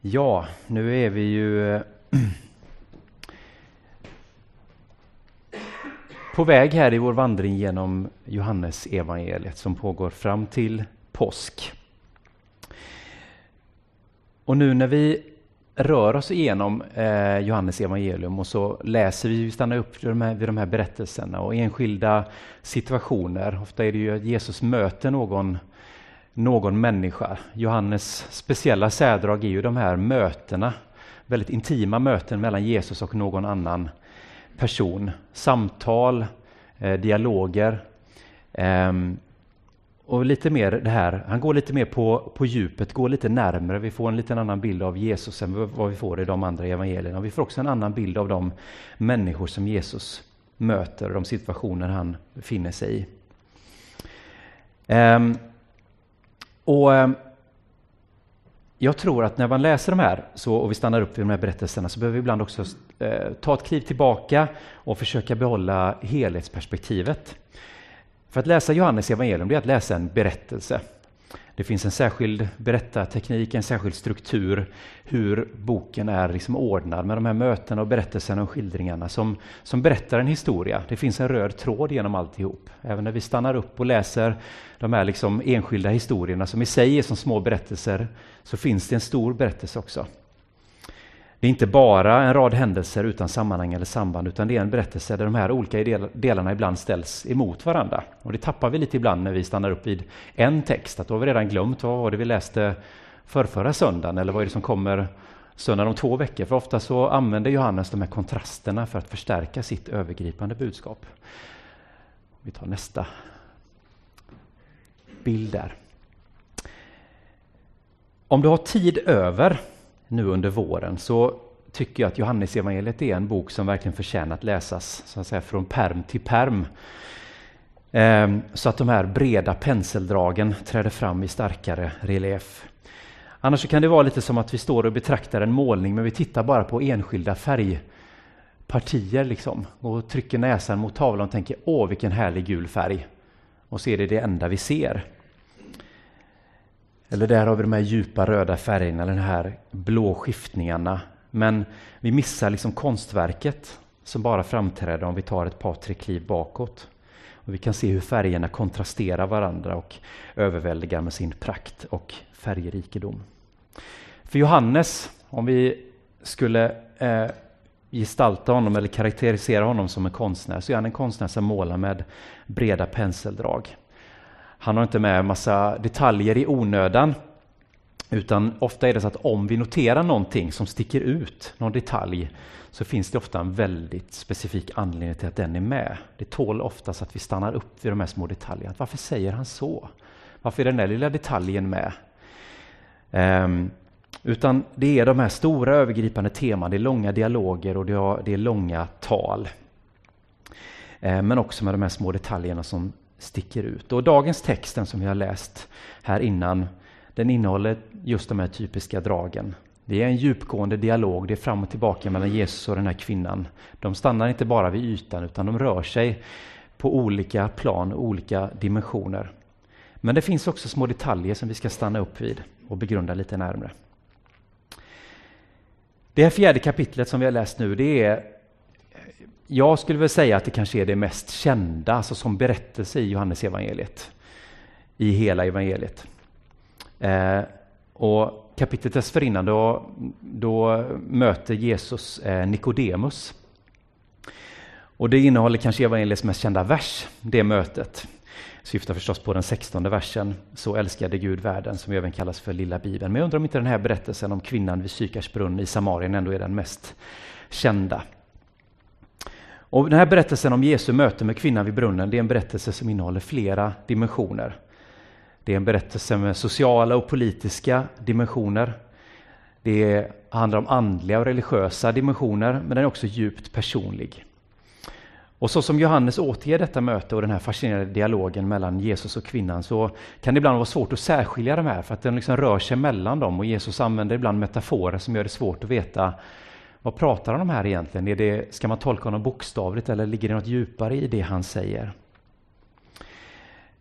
Ja, nu är vi ju eh, på väg här i vår vandring genom Johannes evangeliet som pågår fram till påsk. Och nu när vi rör oss igenom eh, Johannes evangelium och så läser vi, vi stannar upp vid de, här, vid de här berättelserna och enskilda situationer. Ofta är det ju att Jesus möter någon någon människa. Johannes speciella särdrag är ju de här mötena, väldigt intima möten mellan Jesus och någon annan person. Samtal, eh, dialoger. Ehm, och lite mer det här, han går lite mer på, på djupet, går lite närmre. Vi får en lite annan bild av Jesus än vad vi får i de andra evangelierna. Vi får också en annan bild av de människor som Jesus möter, de situationer han befinner sig i. Um, och eh, jag tror att när man läser de här så, och vi stannar upp vid de här berättelserna så behöver vi ibland också eh, ta ett kliv tillbaka och försöka behålla helhetsperspektivet. För att läsa Johannes evangelium det är att läsa en berättelse. Det finns en särskild berättarteknik, en särskild struktur, hur boken är liksom ordnad med de här mötena och berättelserna och skildringarna som, som berättar en historia. Det finns en röd tråd genom alltihop. Även när vi stannar upp och läser de här liksom enskilda historierna som i sig är som små berättelser, så finns det en stor berättelse också. Det är inte bara en rad händelser utan sammanhang eller samband, utan det är en berättelse där de här olika delarna ibland ställs emot varandra. Och det tappar vi lite ibland när vi stannar upp vid en text, att då har vi redan glömt vad var det vi läste förrförra söndagen, eller vad är det som kommer söndagen om två veckor? För ofta så använder Johannes de här kontrasterna för att förstärka sitt övergripande budskap. Vi tar nästa bild där. Om du har tid över nu under våren så tycker jag att Johannes evangeliet är en bok som verkligen förtjänar att läsas så att säga, från perm till perm. Ehm, så att de här breda penseldragen träder fram i starkare relief. Annars kan det vara lite som att vi står och betraktar en målning men vi tittar bara på enskilda färgpartier liksom, och trycker näsan mot tavlan och tänker åh vilken härlig gul färg. Och så är det det enda vi ser. Eller där har vi de här djupa röda färgerna, de här blå skiftningarna. Men vi missar liksom konstverket som bara framträder om vi tar ett par, tre kliv bakåt. Och vi kan se hur färgerna kontrasterar varandra och överväldigar med sin prakt och färgrikedom. För Johannes, om vi skulle eh, gestalta honom eller karaktärisera honom som en konstnär, så är han en konstnär som målar med breda penseldrag. Han har inte med massa detaljer i onödan. Utan ofta är det så att om vi noterar någonting som sticker ut, någon detalj, så finns det ofta en väldigt specifik anledning till att den är med. Det tål oftast att vi stannar upp vid de här små detaljerna. Varför säger han så? Varför är den där lilla detaljen med? Um, utan det är de här stora övergripande teman, det är långa dialoger och det är långa tal. Ehm, men också med de här små detaljerna som sticker ut. Och dagens texten som vi har läst här innan, den innehåller just de här typiska dragen. Det är en djupgående dialog, det är fram och tillbaka mellan Jesus och den här kvinnan. De stannar inte bara vid ytan, utan de rör sig på olika plan, olika dimensioner. Men det finns också små detaljer som vi ska stanna upp vid och begrunda lite närmre. Det här fjärde kapitlet som vi har läst nu, det är jag skulle väl säga att det kanske är det mest kända, alltså som berättelse i Johannes evangeliet. I hela evangeliet. Eh, och kapitlet dessförinnan då, då möter Jesus eh, Nikodemus. Och det innehåller kanske evangeliets mest kända vers, det mötet. Syftar förstås på den sextonde versen, Så älskade Gud världen, som även kallas för Lilla Bibeln. Men jag undrar om inte den här berättelsen om kvinnan vid Sykars brunn i Samarien ändå är den mest kända. Och den här berättelsen om Jesu möte med kvinnan vid brunnen, det är en berättelse som innehåller flera dimensioner. Det är en berättelse med sociala och politiska dimensioner. Det handlar om andliga och religiösa dimensioner, men den är också djupt personlig. Och så som Johannes återger detta möte och den här fascinerande dialogen mellan Jesus och kvinnan så kan det ibland vara svårt att särskilja de här för att den liksom rör sig mellan dem och Jesus använder ibland metaforer som gör det svårt att veta vad pratar han om här egentligen? Är det, ska man tolka honom bokstavligt eller ligger det något djupare i det han säger?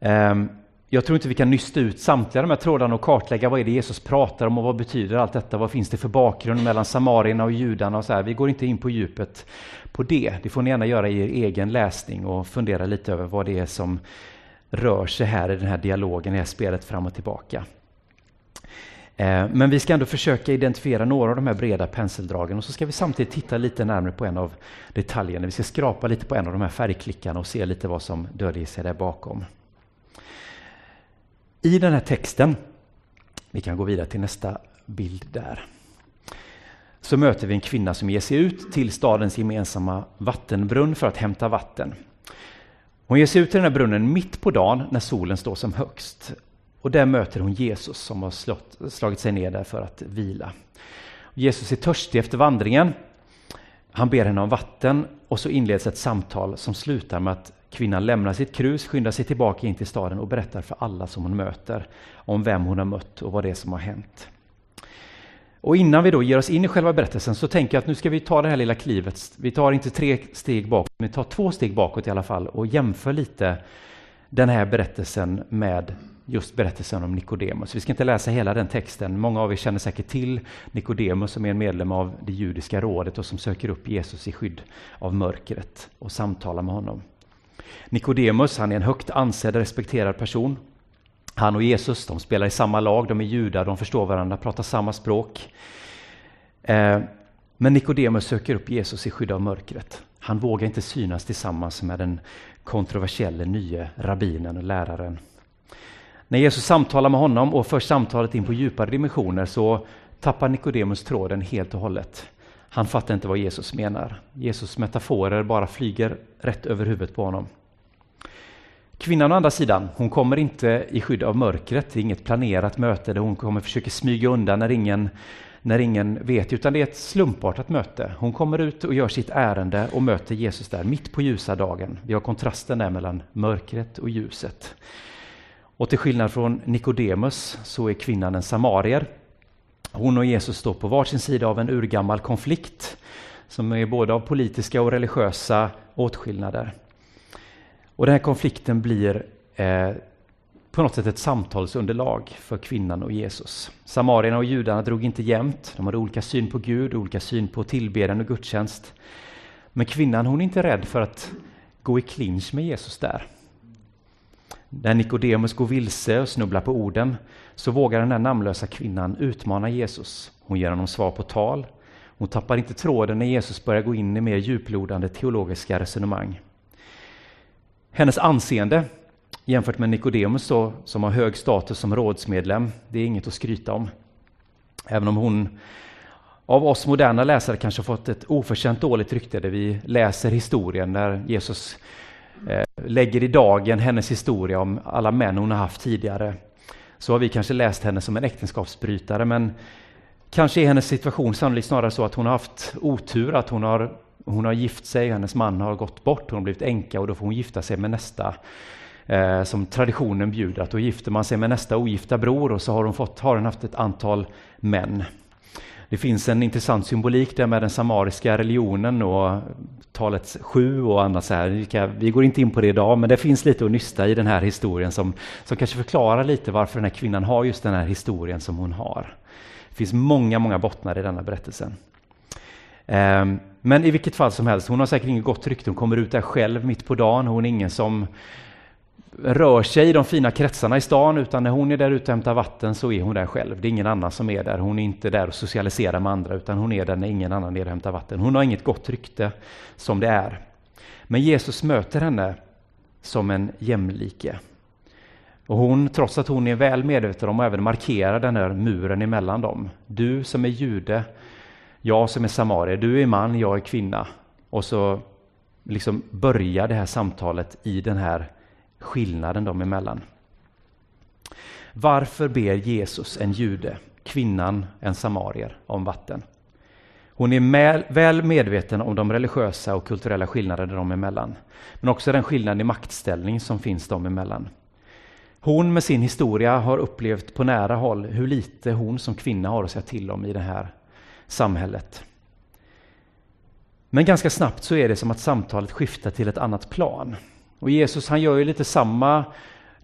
Um, jag tror inte vi kan nysta ut samtliga de här trådarna och kartlägga vad är det Jesus pratar om och vad betyder allt detta? Vad finns det för bakgrund mellan samarierna och judarna? Och så här. Vi går inte in på djupet på det. Det får ni gärna göra i er egen läsning och fundera lite över vad det är som rör sig här i den här dialogen, i det här spelet fram och tillbaka. Eh, men vi ska ändå försöka identifiera några av de här breda penseldragen och så ska vi samtidigt titta lite närmare på en av detaljerna. Vi ska skrapa lite på en av de här färgklickarna och se lite vad som döljer sig där bakom. I den här texten, vi kan gå vidare till nästa bild där, så möter vi en kvinna som ger sig ut till stadens gemensamma vattenbrunn för att hämta vatten. Hon ger sig ut till den här brunnen mitt på dagen när solen står som högst. Och där möter hon Jesus som har slått, slagit sig ner där för att vila. Jesus är törstig efter vandringen. Han ber henne om vatten och så inleds ett samtal som slutar med att kvinnan lämnar sitt krus, skyndar sig tillbaka in till staden och berättar för alla som hon möter om vem hon har mött och vad det är som har hänt. Och innan vi då ger oss in i själva berättelsen så tänker jag att nu ska vi ta det här lilla klivet. Vi tar inte tre steg bakåt, men vi tar två steg bakåt i alla fall och jämför lite den här berättelsen med just berättelsen om Nikodemus. Vi ska inte läsa hela den texten. Många av er känner säkert till Nikodemus som är en medlem av det judiska rådet och som söker upp Jesus i skydd av mörkret och samtalar med honom. Nikodemus, han är en högt ansedd och respekterad person. Han och Jesus, de spelar i samma lag, de är judar, de förstår varandra, pratar samma språk. Eh, men Nikodemus söker upp Jesus i skydd av mörkret. Han vågar inte synas tillsammans med den kontroversielle nye rabbinen och läraren. När Jesus samtalar med honom och för samtalet in på djupare dimensioner så tappar Nikodemus tråden helt och hållet. Han fattar inte vad Jesus menar. Jesus metaforer bara flyger rätt över huvudet på honom. Kvinnan å andra sidan, hon kommer inte i skydd av mörkret. Det är inget planerat möte där hon kommer försöka smyga undan när ingen, när ingen vet, utan det är ett slumpartat möte. Hon kommer ut och gör sitt ärende och möter Jesus där, mitt på ljusa dagen. Vi har kontrasten där mellan mörkret och ljuset. Och till skillnad från Nikodemus så är kvinnan en samarier. Hon och Jesus står på varsin sida av en urgammal konflikt som är både av politiska och religiösa åtskillnader. Och den här konflikten blir eh, på något sätt ett samtalsunderlag för kvinnan och Jesus. Samarierna och judarna drog inte jämnt. De hade olika syn på Gud, olika syn på tillbedjan och gudstjänst. Men kvinnan hon är inte rädd för att gå i clinch med Jesus där. När Nikodemus går vilse och snubblar på orden så vågar den här namnlösa kvinnan utmana Jesus. Hon ger honom svar på tal. Hon tappar inte tråden när Jesus börjar gå in i mer djuplodande teologiska resonemang. Hennes anseende jämfört med Nikodemus då, som har hög status som rådsmedlem, det är inget att skryta om. Även om hon av oss moderna läsare kanske fått ett oförtjänt dåligt rykte där vi läser historien när Jesus Eh, lägger i dagen hennes historia om alla män hon har haft tidigare. Så har vi kanske läst henne som en äktenskapsbrytare men kanske är hennes situation sannolikt snarare så att hon har haft otur, att hon har hon har gift sig, hennes man har gått bort, hon har blivit änka och då får hon gifta sig med nästa eh, som traditionen bjuder, att då gifter man sig med nästa ogifta bror och så har hon, fått, har hon haft ett antal män. Det finns en intressant symbolik där med den samariska religionen och talet sju och annat så här. Vi går inte in på det idag, men det finns lite att nysta i den här historien som, som kanske förklarar lite varför den här kvinnan har just den här historien som hon har. Det finns många, många bottnar i denna berättelsen. Um, men i vilket fall som helst, hon har säkert inget gott rykte. Hon kommer ut där själv mitt på dagen. Hon är ingen som rör sig i de fina kretsarna i stan, utan när hon är där ute och hämtar vatten så är hon där själv. Det är ingen annan som är där. Hon är inte där och socialiserar med andra, utan hon är där när ingen annan är där och hämtar vatten. Hon har inget gott rykte som det är. Men Jesus möter henne som en jämlike. Och hon, trots att hon är väl medveten om och även markerar den här muren emellan dem. Du som är jude jag som är samarier, du är man, jag är kvinna. Och så liksom börjar det här samtalet i den här skillnaden dem emellan. Varför ber Jesus en jude, kvinnan en samarier, om vatten? Hon är väl medveten om de religiösa och kulturella skillnaderna dem emellan, men också den skillnad i maktställning som finns dem emellan. Hon med sin historia har upplevt på nära håll hur lite hon som kvinna har att säga till om i det här samhället. Men ganska snabbt så är det som att samtalet skiftar till ett annat plan. Och Jesus han gör ju lite samma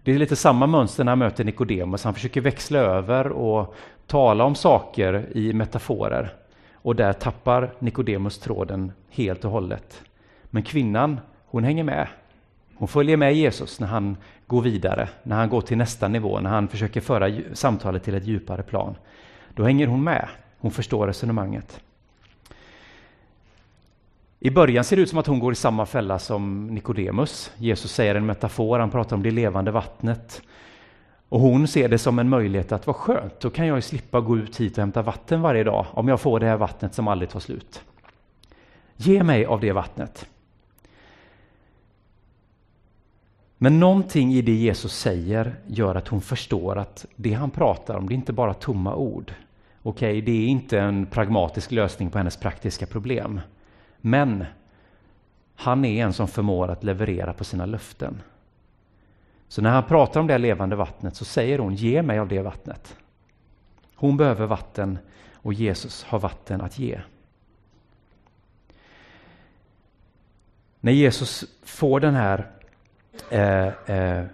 Det är lite samma mönster när han möter Nikodemus. Han försöker växla över och tala om saker i metaforer. Och där tappar Nikodemus tråden helt och hållet. Men kvinnan, hon hänger med. Hon följer med Jesus när han går vidare, när han går till nästa nivå, när han försöker föra samtalet till ett djupare plan. Då hänger hon med. Hon förstår resonemanget. I början ser det ut som att hon går i samma fälla som Nikodemus. Jesus säger en metafor, han pratar om det levande vattnet. Och hon ser det som en möjlighet att vara skönt, då kan jag ju slippa gå ut hit och hämta vatten varje dag om jag får det här vattnet som aldrig tar slut. Ge mig av det vattnet. Men någonting i det Jesus säger gör att hon förstår att det han pratar om, det är inte bara tomma ord. Okej, okay, det är inte en pragmatisk lösning på hennes praktiska problem. Men han är en som förmår att leverera på sina löften. Så när han pratar om det levande vattnet så säger hon, ge mig av det vattnet. Hon behöver vatten och Jesus har vatten att ge. När Jesus får den här, eh, eh,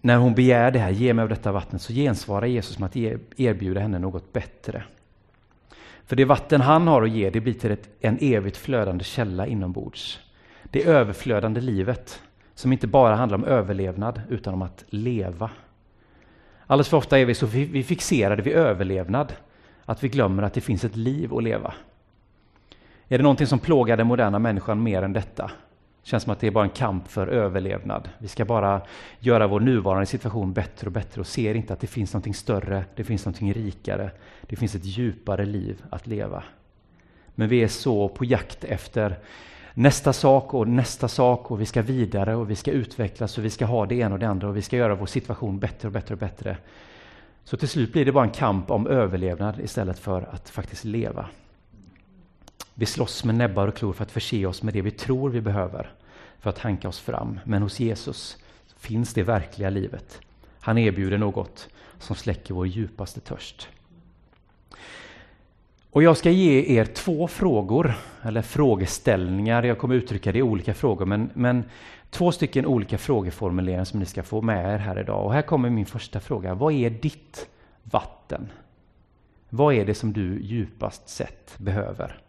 när hon begär det här, ge mig av detta vattnet, så gensvarar Jesus med att e- erbjuda henne något bättre. För det vatten han har att ge, det blir till ett, en evigt flödande källa inombords. Det överflödande livet, som inte bara handlar om överlevnad, utan om att leva. Alldeles för ofta är vi så vi fixerade vid överlevnad, att vi glömmer att det finns ett liv att leva. Är det någonting som plågar den moderna människan mer än detta? Känns som att det är bara en kamp för överlevnad. Vi ska bara göra vår nuvarande situation bättre och bättre och ser inte att det finns någonting större, det finns någonting rikare, det finns ett djupare liv att leva. Men vi är så på jakt efter nästa sak och nästa sak och vi ska vidare och vi ska utvecklas och vi ska ha det ena och det andra och vi ska göra vår situation bättre och bättre och bättre. Så till slut blir det bara en kamp om överlevnad istället för att faktiskt leva. Vi slåss med näbbar och klor för att förse oss med det vi tror vi behöver för att hanka oss fram. Men hos Jesus finns det verkliga livet. Han erbjuder något som släcker vår djupaste törst. Och jag ska ge er två frågor, eller frågeställningar. Jag kommer uttrycka det i olika frågor, men, men två stycken olika frågeformuleringar som ni ska få med er här idag. Och här kommer min första fråga. Vad är ditt vatten? Vad är det som du djupast sett behöver?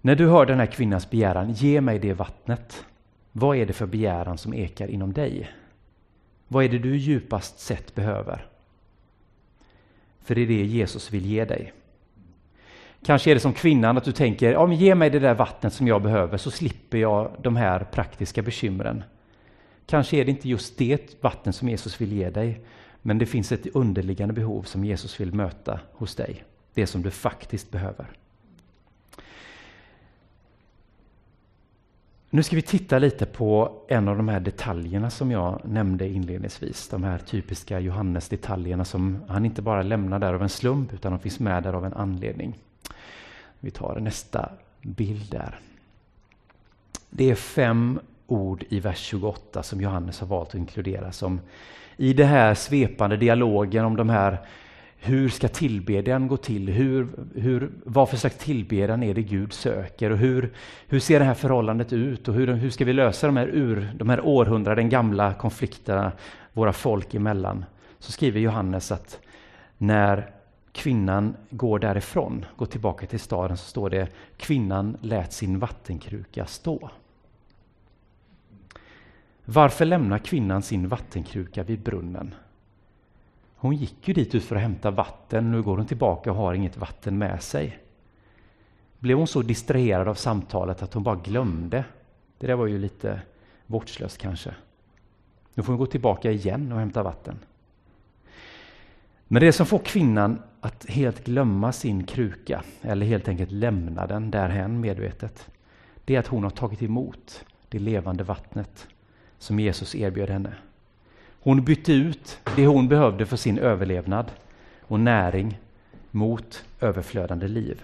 När du hör den här kvinnans begäran, ge mig det vattnet. Vad är det för begäran som ekar inom dig? Vad är det du djupast sett behöver? För det är det Jesus vill ge dig. Kanske är det som kvinnan att du tänker, ja, men ge mig det där vattnet som jag behöver så slipper jag de här praktiska bekymren. Kanske är det inte just det vatten som Jesus vill ge dig, men det finns ett underliggande behov som Jesus vill möta hos dig. Det som du faktiskt behöver. Nu ska vi titta lite på en av de här detaljerna som jag nämnde inledningsvis. De här typiska Johannes-detaljerna som han inte bara lämnar där av en slump utan de finns med där av en anledning. Vi tar nästa bild där. Det är fem ord i vers 28 som Johannes har valt att inkludera som i det här svepande dialogen om de här hur ska tillbedjan gå till? Hur, hur, vad för slags tillbedjan är det Gud söker? Och hur, hur ser det här förhållandet ut? Och hur, hur ska vi lösa de här, ur, de här århundraden gamla konflikterna våra folk emellan? Så skriver Johannes att när kvinnan går därifrån, går tillbaka till staden, så står det kvinnan lät sin vattenkruka stå. Varför lämnar kvinnan sin vattenkruka vid brunnen? Hon gick ju dit ut för att hämta vatten, nu går hon tillbaka och har inget vatten med sig. Blev hon så distraherad av samtalet att hon bara glömde? Det där var ju lite vårdslöst kanske. Nu får hon gå tillbaka igen och hämta vatten. Men det som får kvinnan att helt glömma sin kruka, eller helt enkelt lämna den därhän medvetet, det är att hon har tagit emot det levande vattnet som Jesus erbjöd henne. Hon bytte ut det hon behövde för sin överlevnad och näring mot överflödande liv.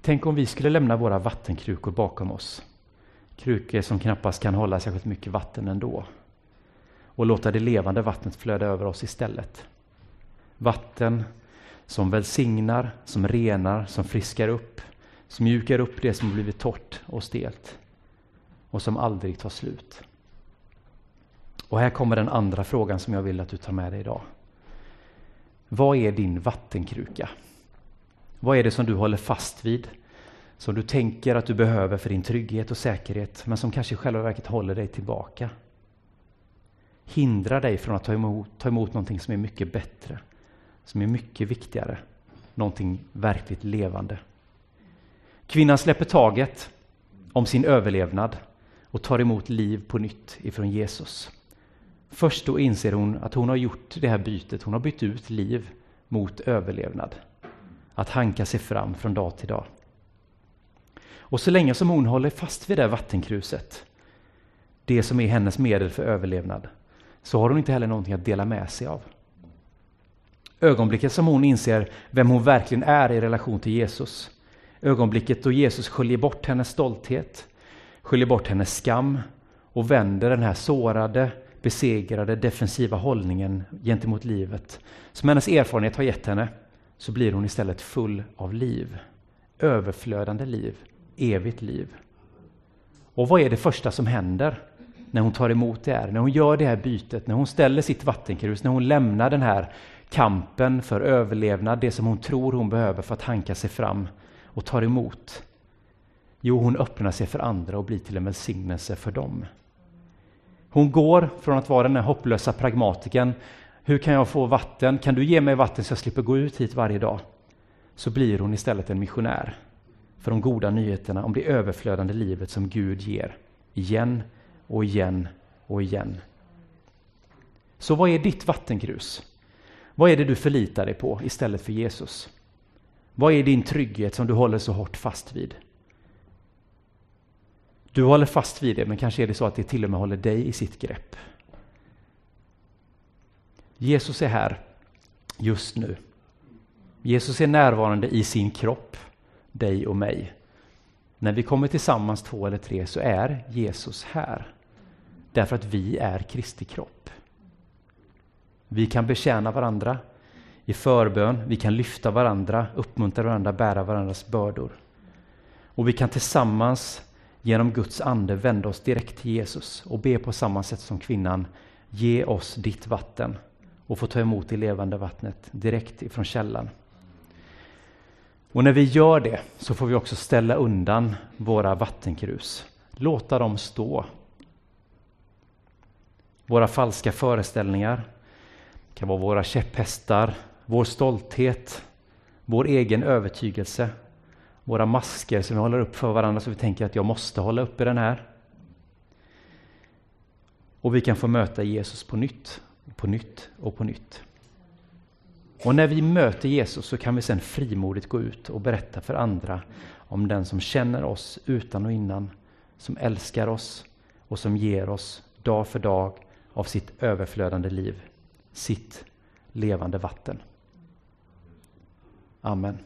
Tänk om vi skulle lämna våra vattenkrukor bakom oss. Krukor som knappast kan hålla särskilt mycket vatten ändå. Och låta det levande vattnet flöda över oss istället. Vatten som välsignar, som renar, som friskar upp, som mjukar upp det som blivit torrt och stelt och som aldrig tar slut. Och här kommer den andra frågan som jag vill att du tar med dig idag. Vad är din vattenkruka? Vad är det som du håller fast vid? Som du tänker att du behöver för din trygghet och säkerhet, men som kanske i själva verket håller dig tillbaka? Hindrar dig från att ta emot, ta emot någonting som är mycket bättre, som är mycket viktigare, någonting verkligt levande. Kvinnan släpper taget om sin överlevnad och tar emot liv på nytt ifrån Jesus. Först då inser hon att hon har gjort det här bytet, hon har bytt ut liv mot överlevnad. Att hanka sig fram från dag till dag. Och så länge som hon håller fast vid det vattenkruset, det som är hennes medel för överlevnad, så har hon inte heller någonting att dela med sig av. Ögonblicket som hon inser vem hon verkligen är i relation till Jesus, ögonblicket då Jesus sköljer bort hennes stolthet, sköljer bort hennes skam och vänder den här sårade, besegrade, defensiva hållningen gentemot livet som hennes erfarenhet har gett henne, så blir hon istället full av liv. Överflödande liv, evigt liv. Och vad är det första som händer när hon tar emot det här, när hon gör det här bytet, när hon ställer sitt vattenkrus, när hon lämnar den här kampen för överlevnad, det som hon tror hon behöver för att hanka sig fram och tar emot. Jo, hon öppnar sig för andra och blir till en välsignelse för dem. Hon går från att vara den här hopplösa pragmatiken. Hur kan jag få vatten? Kan du ge mig vatten så jag slipper gå ut hit varje dag? Så blir hon istället en missionär för de goda nyheterna om det överflödande livet som Gud ger. Igen och igen och igen. Så vad är ditt vattengrus? Vad är det du förlitar dig på istället för Jesus? Vad är din trygghet som du håller så hårt fast vid? Du håller fast vid det, men kanske är det så att det till och med håller dig i sitt grepp. Jesus är här just nu. Jesus är närvarande i sin kropp, dig och mig. När vi kommer tillsammans två eller tre så är Jesus här. Därför att vi är Kristi kropp. Vi kan betjäna varandra i förbön, vi kan lyfta varandra, uppmuntra varandra, bära varandras bördor. Och vi kan tillsammans genom Guds ande vända oss direkt till Jesus och be på samma sätt som kvinnan, ge oss ditt vatten och få ta emot det levande vattnet direkt ifrån källan. Och när vi gör det så får vi också ställa undan våra vattenkrus, låta dem stå. Våra falska föreställningar, det kan vara våra käpphästar, vår stolthet, vår egen övertygelse, våra masker som vi håller upp för varandra så vi tänker att jag måste hålla uppe den här. Och vi kan få möta Jesus på nytt, på nytt och på nytt. Och när vi möter Jesus så kan vi sedan frimodigt gå ut och berätta för andra om den som känner oss utan och innan, som älskar oss och som ger oss dag för dag av sitt överflödande liv, sitt levande vatten. Amen.